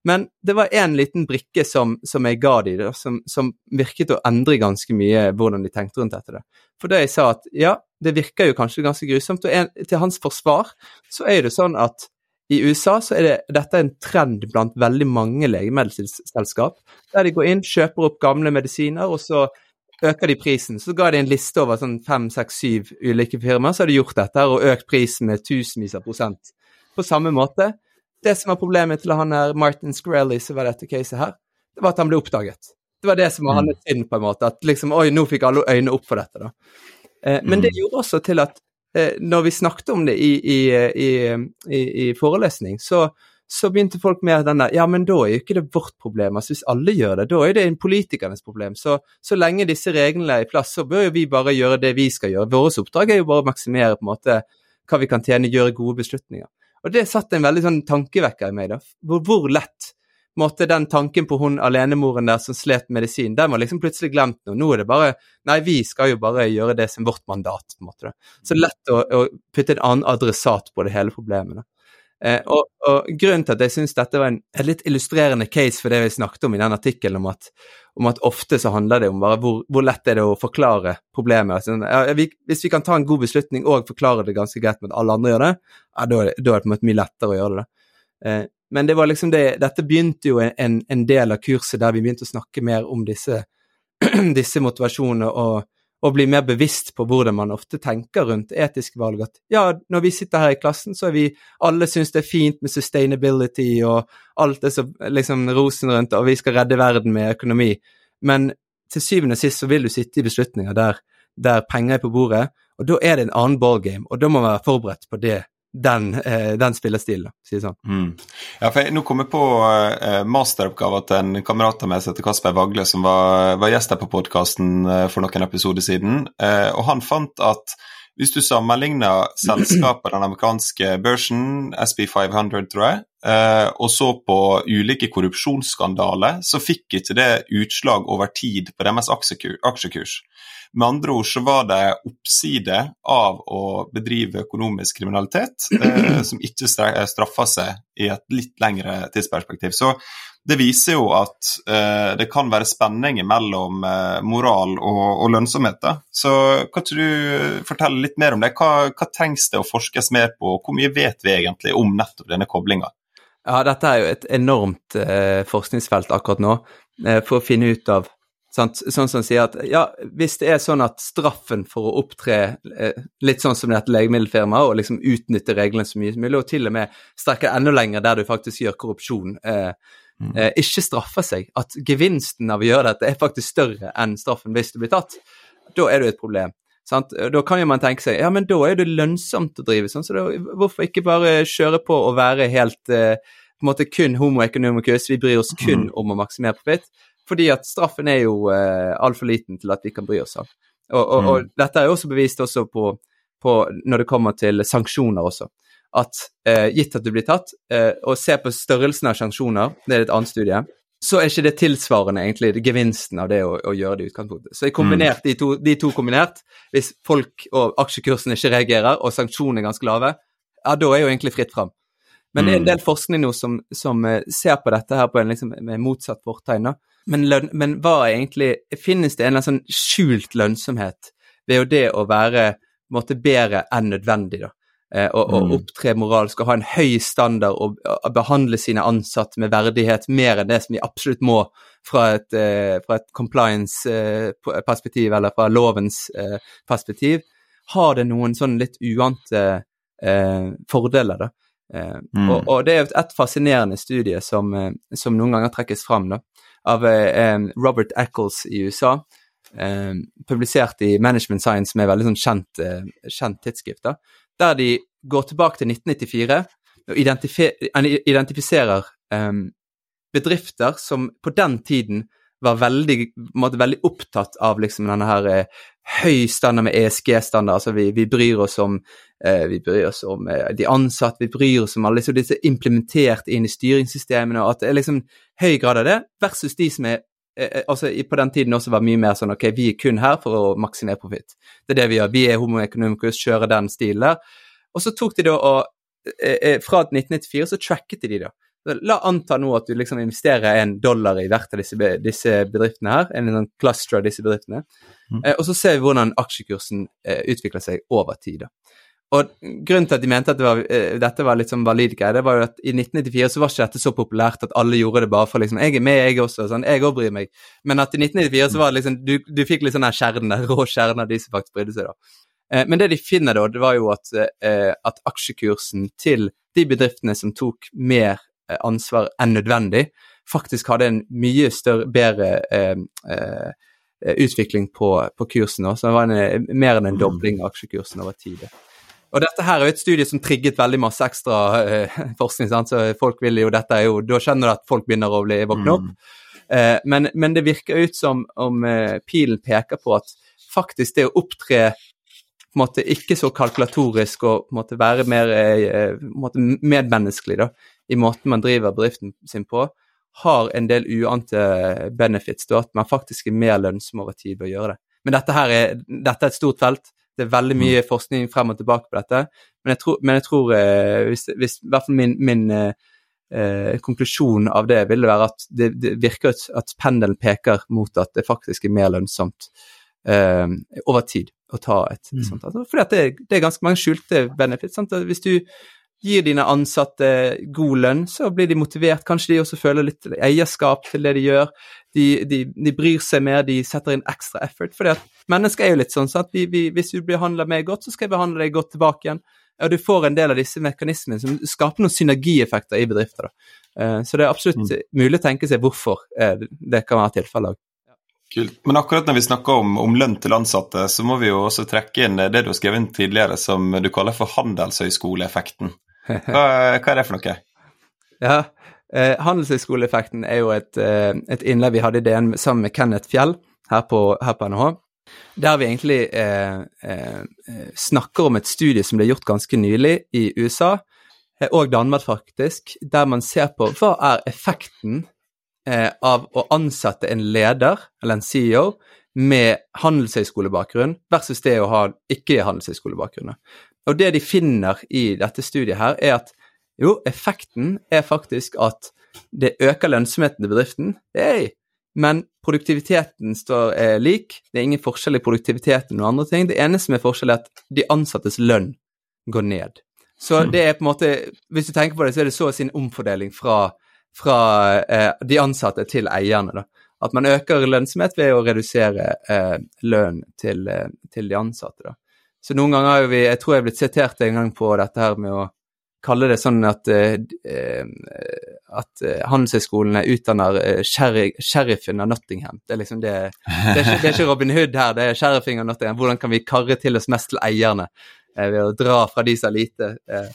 Men det var en liten brikke som, som jeg ga dem, som, som, virket å endre ganske mye hvordan de tenkte rundt dette. Da. For da jeg sa at ja, det virker jo kanskje ganske grusomt, og en, til hans forsvar så er det sånn at i USA så er det, dette en trend blant veldig mange legemiddelselskap, der de går inn, kjøper opp gamle medisiner, og så øker de prisen. Så ga de en liste over sånn fem, seks, syv ulike firmaer, så har de gjort dette og økt prisen med tusenvis av prosent. På samme måte. Det som var problemet til han her Martin Skrelly, som var dette caset her, det var at han ble oppdaget. Det var det som var mm. hans synd, på en måte. At liksom, oi, nå fikk alle øynene opp for dette, da. Eh, men det mm. gjorde også til at når vi snakket om det i, i, i, i forelesning, så, så, begynte folk med den der Ja, men da er jo ikke det vårt problem. Altså Hvis alle gjør det, da er det en politikernes problem. Så, så lenge disse reglene er i plass, så bør jo vi bare gjøre det vi skal gjøre. Vårt oppdrag er jo bare å maksimere på en måte hva vi kan tjene, gjøre gode beslutninger. Og det satte en veldig sånn tankevekker i meg, da. Hvor, hvor lett måte den tanken på hun alenemoren der som slet medisin, den var liksom plutselig glemt nå. Nå er det bare Nei, vi skal jo bare gjøre det som vårt mandat, på en måte. Så lett å, å putte en annen adressat på det hele problemet. Eh, og, og, grunnen til at jeg syns dette var en, en, litt illustrerende case for det vi snakket om i den artikkelen, om om at ofte så handler det om bare hvor, hvor lett er det å forklare problemet. Altså, ja, vi, hvis vi kan ta en god beslutning og forklare det ganske greit med at alle andre gjør det, ja, da, da, er det på en måte mye lettere å gjøre det. Eh, men det var liksom det, dette begynte jo en, en, del av kurset der vi begynte å snakke mer om disse, disse motivasjonene og og bli mer bevisst på hvordan man ofte tenker rundt etiske valg. At ja, når vi sitter her i klassen, så er vi alle syns det er fint med sustainability og alt det som liksom rosen rundt, og vi skal redde verden med økonomi. Men til syvende og sist så vil du sitte i beslutninger der, der penger er på bordet, og da er det en annen ballgame, og da må man være forberedt på det den, eh, den spillestilen, si det sånn. Mm. Ja, for jeg, Nå kom jeg på eh, masteroppgava til en kamerat av meg som heter Kasper Vagle, som var, var gjest her på podkasten eh, for noen episoder siden. Eh, og han fant at hvis du sammenligner selskapet, den amerikanske børsen, SB500, tror jeg, og så på ulike korrupsjonsskandaler, så fikk ikke det utslag over tid på deres aksjekurs. Med andre ord så var det oppside av å bedrive økonomisk kriminalitet eh, som ikke straffa seg i et litt lengre tidsperspektiv. Så det viser jo at eh, det kan være spenning mellom eh, moral og, og lønnsomhet. Så kan ikke du fortelle litt mer om det? Hva, hva, trengs det å forskes mer på? Hvor mye vet vi egentlig om nettopp denne koblinga? Ja, dette er jo et enormt eh, forskningsfelt akkurat nå, eh, for å finne ut av Sant? Sånn som sier at ja, hvis det er sånn at straffen for å opptre eh, litt sånn som dette legemiddelfirmaet, og liksom utnytte reglene så mye som mulig, og til og med strekke enda lenger der du faktisk gjør korrupsjon, eh, mm. eh, ikke straffer seg, at gevinsten av å gjøre dette er faktisk større enn straffen hvis du blir tatt, da er det jo et problem. Sant? Da kan jo man tenke seg ja, men da er det lønnsomt å drive sånn, så da, hvorfor ikke bare kjøre på og være helt eh, på en måte kun homo economicus, vi bryr oss kun mm. om å maksimere profitt. Fordi at straffen er jo eh, altfor liten til at vi kan bry oss av. Og, og, mm. og dette er også bevist også på, på, når det kommer til sanksjoner også. At eh, gitt at du blir tatt, eh, og ser på størrelsen av sanksjoner, det er et annet studie, så er ikke det tilsvarende egentlig gevinsten av det å, å gjøre det i utgangspunktet. Så kombinert, mm. de, to, de, to, kombinert, hvis folk og aksjekursen ikke reagerer, og sanksjonene er ganske lave, ja, da er jo egentlig fritt fram. Men det er en mm. del forskning nå som, som eh, ser på dette her på en liksom, med motsatt fortegn. Men, løn, men hva egentlig Finnes det en eller annen sånn skjult lønnsomhet ved jo det å være måte, bedre enn nødvendig, da? Eh, og, og, mm. opptre moralsk og ha en høy standard og, og, behandle sine ansatte med verdighet mer enn det som vi absolutt må fra et, eh, et compliance-perspektiv eh, eller fra lovens eh, perspektiv. Har det noen sånn litt uante eh, fordeler, da? Mm. og, og, det er et, et fascinerende studie som, som, noen ganger trekkes fram, da av eh, Robert Eccles i USA. Eh, publisert i Management Science, som er veldig sånn kjent, eh, kjent tidsskrift. Der de går tilbake til 1994 og identifiserer bedrifter som på den tiden var veldig, måtte, veldig opptatt av liksom denne her eh, høy standard med ESG-standard. altså vi, vi, bryr oss om, eh, vi bryr oss om eh, de ansatte, vi bryr oss om alle liksom, disse implementert inn i styringssystemene, og at det er liksom høy grad av det, versus de som er eh, eh, altså På den tiden også var mye mer sånn ok, vi er kun her for å maksimere profitt. Det er det vi gjør. Vi er homo economicus, kjører den stilen der. Og så tok de da og eh, Fra 1994 så tracket de da La anta nå at du liksom investerer en dollar i hvert av disse, disse bedriftene her, en sånn cluster av disse bedriftene, mm. eh, og så ser vi hvordan aksjekursen eh, utvikler seg over tid. da. Og Grunnen til at de mente at det var, eh, dette var litt sånn valid greie, det var jo at i 1994 så var ikke dette så populært at alle gjorde det bare for liksom Jeg er med, jeg også. sånn, Jeg òg bryr meg. Men at i 1994 så var det liksom Du, du fikk litt sånn der, rå kjernen av de som faktisk brydde seg, da. Eh, men det de finner da, det var jo at, eh, at aksjekursen til de bedriftene som tok mer ansvar enn nødvendig, faktisk hadde en mye større, bedre eh, eh, utvikling på, på kursen. Så det var en, eh, mer enn en mm. dobling av aksjekursen over tid. Og dette her er jo et studie som trigget veldig masse ekstra eh, forskning. Sant? så folk vil jo, dette er jo, Da skjønner du at folk begynner å bli våkne opp. Mm. Eh, men, men, det virker ut som om pilen peker på at faktisk det å opptre på en måte ikke så kalkulatorisk og på en måte være mer eh, måte medmenneskelig da, i måten man driver bedriften sin på, har en del uante benefits. Da, at man faktisk er mer lønnsom over tid ved å gjøre det. Men dette her er, dette er et stort felt. Det er veldig mye forskning frem og tilbake på dette. Men jeg tror, men jeg tror eh, hvis, hvis, i hvert fall min, min eh, eh, konklusjon av det vil være at det, det virker at, pendelen peker mot at det faktisk er mer lønnsomt eh, over tid å ta et Mm. sånt. Altså, fordi det, det er ganske mange skjulte benefits. Sant? Hvis du gir dine ansatte god lønn, så blir de motivert. Kanskje de også føler litt eierskap til det de gjør. De, de, de bryr seg mer, de setter inn ekstra effort. at mennesker er jo litt sånn at Vi, vi, hvis du behandler meg godt, så skal jeg behandle deg godt tilbake igjen. Og du får en del av disse mekanismene som skaper noen synergieffekter i bedrifter. Da. Eh, Så det er absolutt mulig å tenke seg hvorfor eh, det kan være tilfellet òg. Kult. Men akkurat når vi snakker om, om lønn til ansatte, så må vi jo også trekke inn det du har skrevet inn tidligere som du kaller for handelshøyskoleeffekten. Hva, hva er det for noe? Ja, eh, Handelshøyskoleeffekten er jo et, eh, et innlegg vi hadde i DN sammen med Kenneth Fjell her på, her på NHH. Der vi egentlig eh, eh, snakker om et studie som ble gjort ganske nylig i USA, eh, og Danmark faktisk, der man ser på hva er effekten eh, av å ansette en leder, eller en CEO, med handelshøyskolebakgrunn versus det å ha ikke-handelshøyskolebakgrunn. Og det de finner i dette studiet her, er at jo, effekten er faktisk at det øker lønnsomheten til bedriften. Hey, men produktiviteten står er lik. Det er ingen forskjell i produktiviteten og andre ting. Det eneste som er forskjell, er at de ansattes lønn går ned. Så det er på en måte Hvis du tenker på det, så er det så å si en omfordeling fra, fra eh, de ansatte til eierne. da. At man øker lønnsomhet ved å redusere eh, lønn til, eh, til de ansatte. da. Så noen ganger har vi Jeg tror jeg er blitt sitert en gang på dette her med å kalle det sånn at, eh, eh, at eh, Handelshøyskolene utdanner sheriffen av Nottingham. Det er liksom det, det, er ikke, det er ikke Robin Hood her, det er sheriffen av Nottingham. Hvordan kan vi karre til oss mest til eierne eh, ved å dra fra de som har lite? Eh,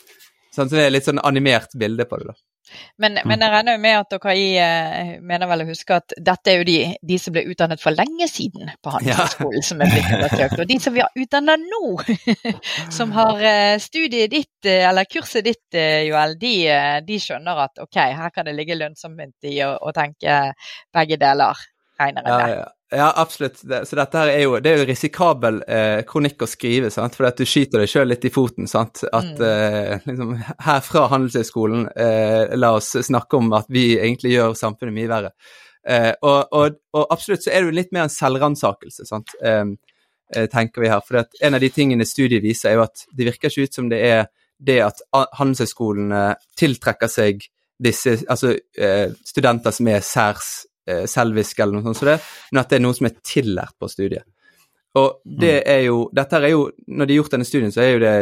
sånn, så det er litt sånn animert bilde på det, da. Men, men jeg regner jo med at dere i, eh, mener vel å huske at dette er jo de, de som ble utdannet for lenge siden på Handelshøyskolen, som er blitt undersøkt. Og de som vi har utdanna nå, som har eh, studiet ditt, eh, eller kurset ditt, Joel, de, de skjønner at ok, her kan det ligge lønnsomhet i å, å tenke begge deler, regner jeg Ja, med. ja. ja absolutt. Så dette her er jo, det er jo risikabel eh, kronikk å skrive, sant? for at du skyter deg sjøl litt i foten. sant? At Mm. eh, liksom, her fra Handelshøyskolen, eh, la oss snakke om at vi egentlig gjør samfunnet mye verre. Eh, og, og, og absolutt så er det jo litt mer en selvransakelse, sant? Eh, eh, tenker vi her. For en av de tingene studiet viser, er jo at det virker ikke ut som det er det at handelshøyskolene tiltrekker seg disse, altså eh, studenter som er særs eh, selviske eller noe sånt som det, men at det er noe som er tillært på studiet. Og det er jo, dette er jo, når de har gjort denne studien, så er jo det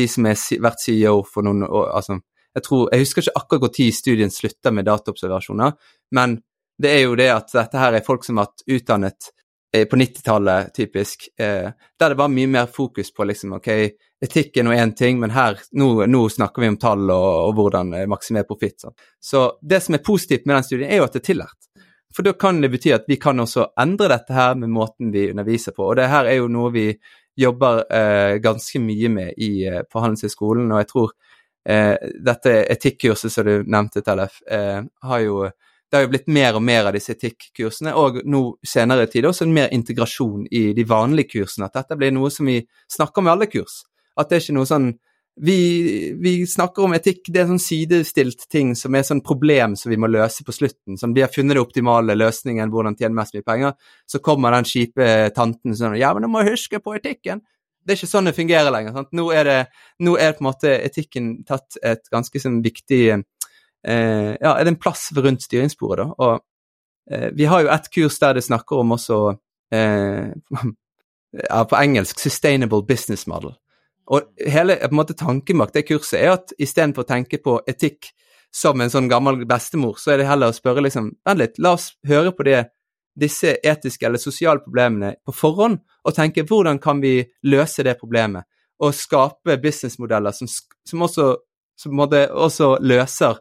de som har vært CEO for noen år, altså, jeg tror, jeg husker ikke akkurat tid studien slutter med dataobservasjoner, men det er jo det at dette her er folk som har vært utdannet eh, på 90-tallet, typisk, eh, der det var mye mer fokus på liksom, ok, etikk er nå én ting, men her, nå, nå snakker vi om tall og, og hvordan eh, maksimere profitt. sånn. Så det som er positivt med den studien, er jo at det er tillært. For da kan det bety at vi kan også endre dette her med måten vi underviser på. Og det her er jo noe vi jobber eh, ganske mye med i, eh, på Handelshøyskolen, og jeg tror eh, dette etikkurset som du nevnte, Tellef, eh, har jo det har jo blitt mer og mer av disse etikkursene, og nå senere i tid også en mer integrasjon i de vanlige kursene. At dette blir noe som vi snakker om i alle kurs. At det er ikke noe sånn vi, vi snakker om etikk, det er sånn sidestilt ting som er sånn problem som vi må løse på slutten. Som vi har funnet det optimale løsningen, hvordan tjene mest mye penger. Så kommer den kjipe tanten sånn Ja, men du må huske på etikken! Det er ikke sånn det fungerer lenger. Sant? Nå, er det, nå er på en måte etikken tatt et ganske sånn viktig eh, Ja, er det en plass rundt styringsbordet, da. Og eh, vi har jo et kurs der det snakker om også eh, ja, på engelsk 'sustainable business model'. Og hele på en måte, tanken bak det kurset er at istedenfor å tenke på etikk som en sånn gammel bestemor, så er det heller å spørre liksom Vent litt, la oss høre på det, disse etiske eller sosiale problemene på forhånd, og tenke hvordan kan vi løse det problemet, og skape businessmodeller som, som også, som også løser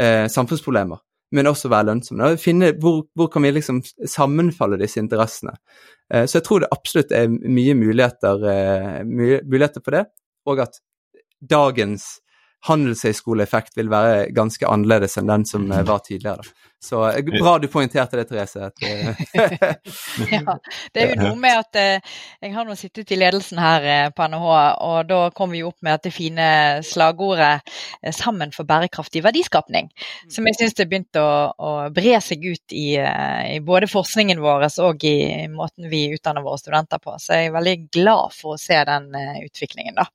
eh, samfunnsproblemer, men også være lønnsomme. Finne hvor, hvor kan vi liksom sammenfalle disse interessene. Eh, Så jeg tror det absolutt er mye muligheter, eh, muligheter på det, og at dagens handelshøyskoleeffekt vil være ganske annerledes enn den som eh, var tidligere. Så eh, bra du poengterte det, Therese. Eh, ja, det er jo noe med at jeg har nå sittet i ledelsen her på NHH, og da kom vi opp med det fine slagordet 'Sammen for bærekraftig verdiskapning', som jeg syns det begynte å, å, bre seg ut i, i, både forskningen vår og i måten vi utdanner våre studenter på. Så jeg er veldig glad for å se den utviklingen, da.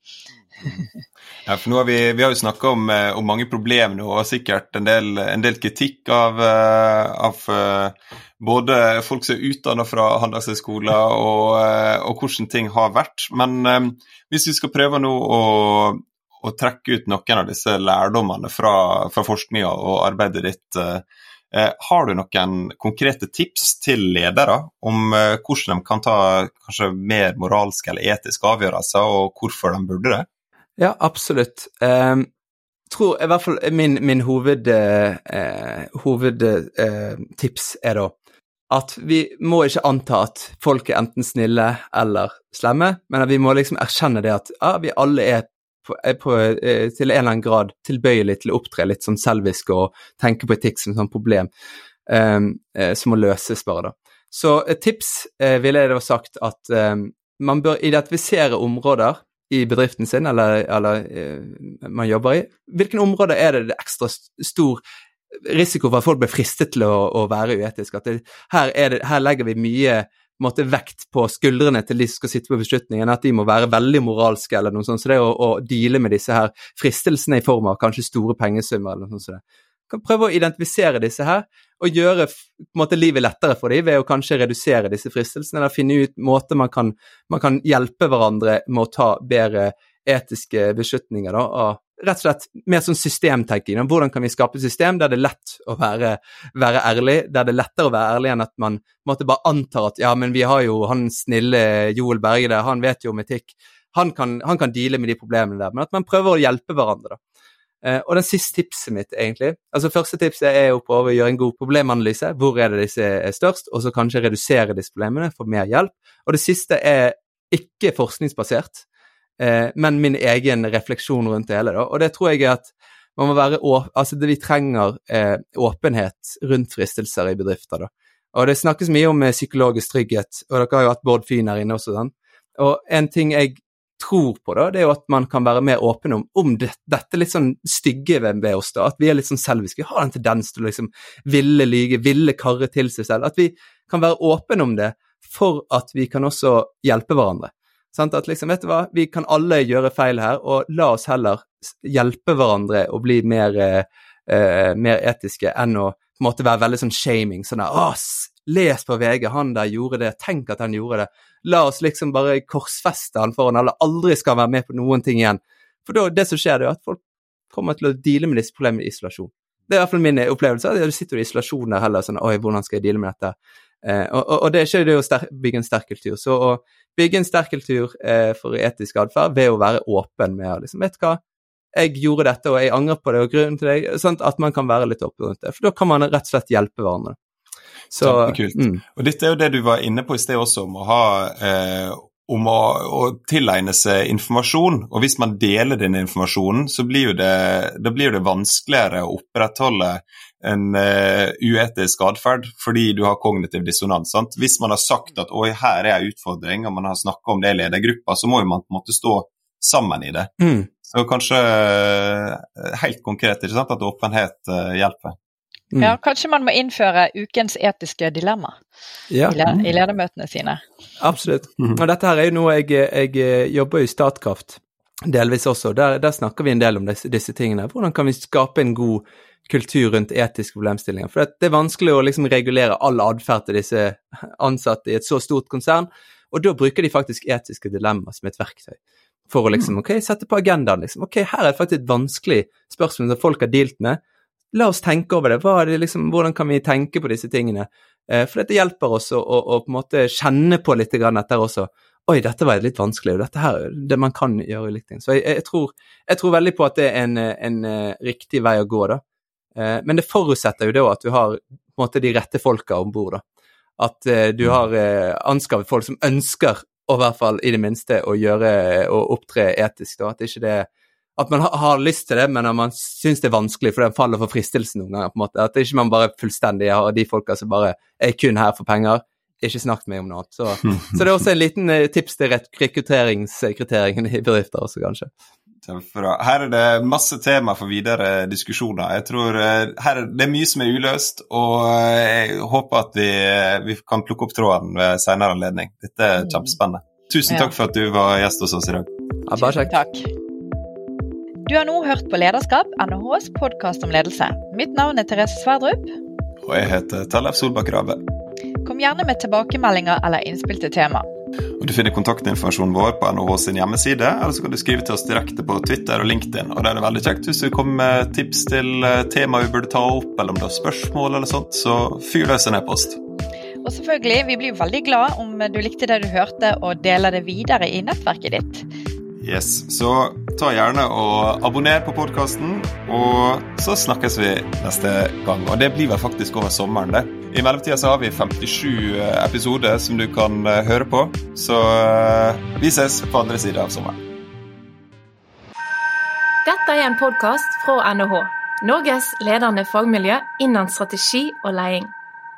Ja, for nå har vi, vi har jo snakka om, eh, om, mange problemer nå, og sikkert en del, en del kritikk av, eh, av, eh, både folk som er utdanna fra handelshøyskoler, og, og, hvordan ting har vært. Men hvis vi skal prøve nå å, å, trekke ut noen av disse lærdommene fra, fra forskninga og arbeidet ditt, har du noen konkrete tips til ledere om hvordan de kan ta kanskje mer moralske eller etiske avgjørelser, og hvorfor de burde det? Ja, absolutt. Um, tror i hvert fall min, min hovedtips uh, hoved, uh, er da at vi må ikke anta at folk er enten snille eller slemme, men at vi må liksom erkjenne det at ja, vi alle er, på, er på, uh, til en eller annen grad tilbøyelig til å opptre litt sånn selvisk og tenke på etikk som et sånt problem um, som må løses, bare, da. Så et tips ville jeg da sagt at um, man bør identifisere områder i bedriften sin, eller, eller uh, man jobber i, hvilke områder er det, det ekstra stor risiko for at folk blir fristet til å, å være uetiske? At det, her, det, her, legger vi mye måtte, vekt på skuldrene til de som skal sitte på beslutningen, at de må være veldig moralske eller noe sånt. Så det å, å deale med disse her fristelsene i form av kanskje store pengesummer eller noe sånt, kan prøve å identifisere disse her, og gjøre måte, livet lettere for dem ved å kanskje redusere disse fristelsene, eller finne ut måter man kan, man kan hjelpe hverandre med å ta bedre etiske beslutninger. Da, og rett og slett mer sånn systemtenking. Hvordan kan vi skape et system der det er lett å være, være, ærlig, der det er lettere å være ærlig enn at man måtte bare antar at ja, men vi har jo han snille Joel Berge der, han vet jo om etikk. Han kan, han kan deale med de problemene der, men at man prøver å hjelpe hverandre. da. Uh, og den siste tipset mitt, egentlig altså Første tipset er å prøve å gjøre en god problemanalyse. Hvor er det disse er størst? Og så kanskje redusere disse problemene, få mer hjelp. Og det siste er ikke forskningsbasert, uh, men min egen refleksjon rundt det hele. Da. Og det tror jeg er at man må være altså Vi trenger uh, åpenhet rundt fristelser i bedrifter. da. Og det snakkes mye om psykologisk trygghet, og dere har jo hatt Bård Fyn her inne også. Sånn. Og en ting jeg tror på, da, det er jo at man kan være mer åpen om, om det, dette litt sånn stygge ved, ved, oss. da, At vi er litt sånn selviske. Vi har en tendens til å liksom ville lyge, ville karre til seg selv. At vi kan være åpne om det for at vi kan også hjelpe hverandre. Sånn, At liksom, vet du hva, Vi kan alle gjøre feil her, og la oss heller hjelpe hverandre og bli mer, eh, eh mer etiske enn å på en måte være veldig sånn shaming. sånn der, Les på VG, han der gjorde det, tenk at han gjorde det. La oss liksom bare korsfeste han foran alle, aldri skal være med på noen ting igjen. For da, det som skjer, det er at folk kommer til å deale med disse problemene i isolasjon. Det er i hvert fall min opplevelse. Du sitter i isolasjon der heller sånn Oi, hvordan skal jeg deale med dette? Eh, og, og, og, det er ikke det å bygge en sterk kultur. Så å bygge en sterk kultur eh, for etisk atferd ved å være åpen med liksom, Vet du hva, jeg gjorde dette, og jeg angrer på det, og grunnen til det sånn At man kan være litt åpen rundt det. For da kan man rett og slett hjelpe hverandre. Så, Kjempekult. Mm. Og dette er jo det du var inne på i sted også, om å ha eh, om å, å, tilegne seg informasjon. Og hvis man deler den informasjonen, så blir det, da blir det vanskeligere å opprettholde en uh, uetisk atferd fordi du har kognitiv dissonans. Sant? Hvis man har sagt at oi, her er en utfordring, og man har snakka om det i ledergruppa, så må jo man på en måte stå sammen i det. Mm. Så kanskje uh, helt konkret ikke sant, at åpenhet uh, hjelper. Mm. Ja, kanskje man må innføre ukens etiske dilemma ja. i, ledermøtene sine. Absolutt. Mm. Og dette her er jo noe jeg, jeg eh, jobber i Statkraft delvis også. Der, der, snakker vi en del om disse, disse, tingene. Hvordan kan vi skape en god kultur rundt etiske problemstillinger? For det er vanskelig å liksom regulere all atferd til disse ansatte i et så stort konsern, og da bruker de faktisk etiske dilemmaer som et verktøy. For å liksom, mm. ok, sette på agendaen. liksom, ok, Her er det faktisk et vanskelig spørsmål som folk har dealt med la oss tenke over det. det liksom, hvordan kan vi tenke på disse tingene? Eh, for dette hjelper oss å, å, å, på en måte kjenne på litt etter også. Oi, dette var litt vanskelig, og dette her det man kan gjøre ulike ting. Så jeg, jeg, tror, jeg, tror, veldig på at det er en, en, en riktig vei å gå, da. Eh, men det forutsetter jo da at du har på en måte de rette folka om bord, da. At eh, du mm. har eh, anskaffet folk som ønsker, og i hvert fall i det minste, å gjøre og opptre etisk, da. At ikke det at man har lyst til det, men at man syns det er vanskelig fordi man faller for fristelsen noen ganger. på en måte. At ikke man bare fullstendig har de folka som bare er kun her for penger. Ikke snakk med meg om noe annet. Så, så, det er også en liten eh, tips til rekrutteringskriteriene i bedrifter også, kanskje. Her er det masse tema for videre diskusjoner. Jeg tror eh, her, Det er mye som er uløst, og eh, jeg håper at vi, vi kan plukke opp tråden ved senere anledning. Dette er kjempespennende. Tusen takk for at du var gjest hos oss i dag. Ja, bare kjekt. Takk. Du har nå hørt på Lederskap, NHHs podkast om ledelse. Mitt navn er Therese Sverdrup. Og jeg heter Tellef Solbakk Rave. Kom gjerne med tilbakemeldinger eller innspill til tema. Og Du finner kontaktinformasjonen vår på NHH sin hjemmeside, eller så kan du skrive til oss direkte på Twitter og LinkedIn. Og det er det veldig kjekt hvis du kommer med tips til eh, tema vi burde ta opp, eller om du har spørsmål eller sånt, så fyr løs en e-post. Og selvfølgelig, vi blir veldig glad om du likte det du hørte og deler det videre i nettverket ditt. Yes, Så ta gjerne og abonner på podkasten, og så snakkes vi neste gang. Og det blir vel faktisk over sommeren, det. I mellomtida så har vi 57 eh, episoder som du kan eh, høre på, så eh, vi ses på andre sida av sommeren. Dette er en podkast fra NHH, Norges ledende fagmiljø innen strategi og leding.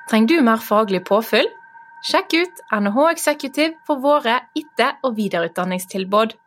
Trenger du mer faglig påfyll? Sjekk ut NHH Executive for våre etter- og videreutdanningstilbud.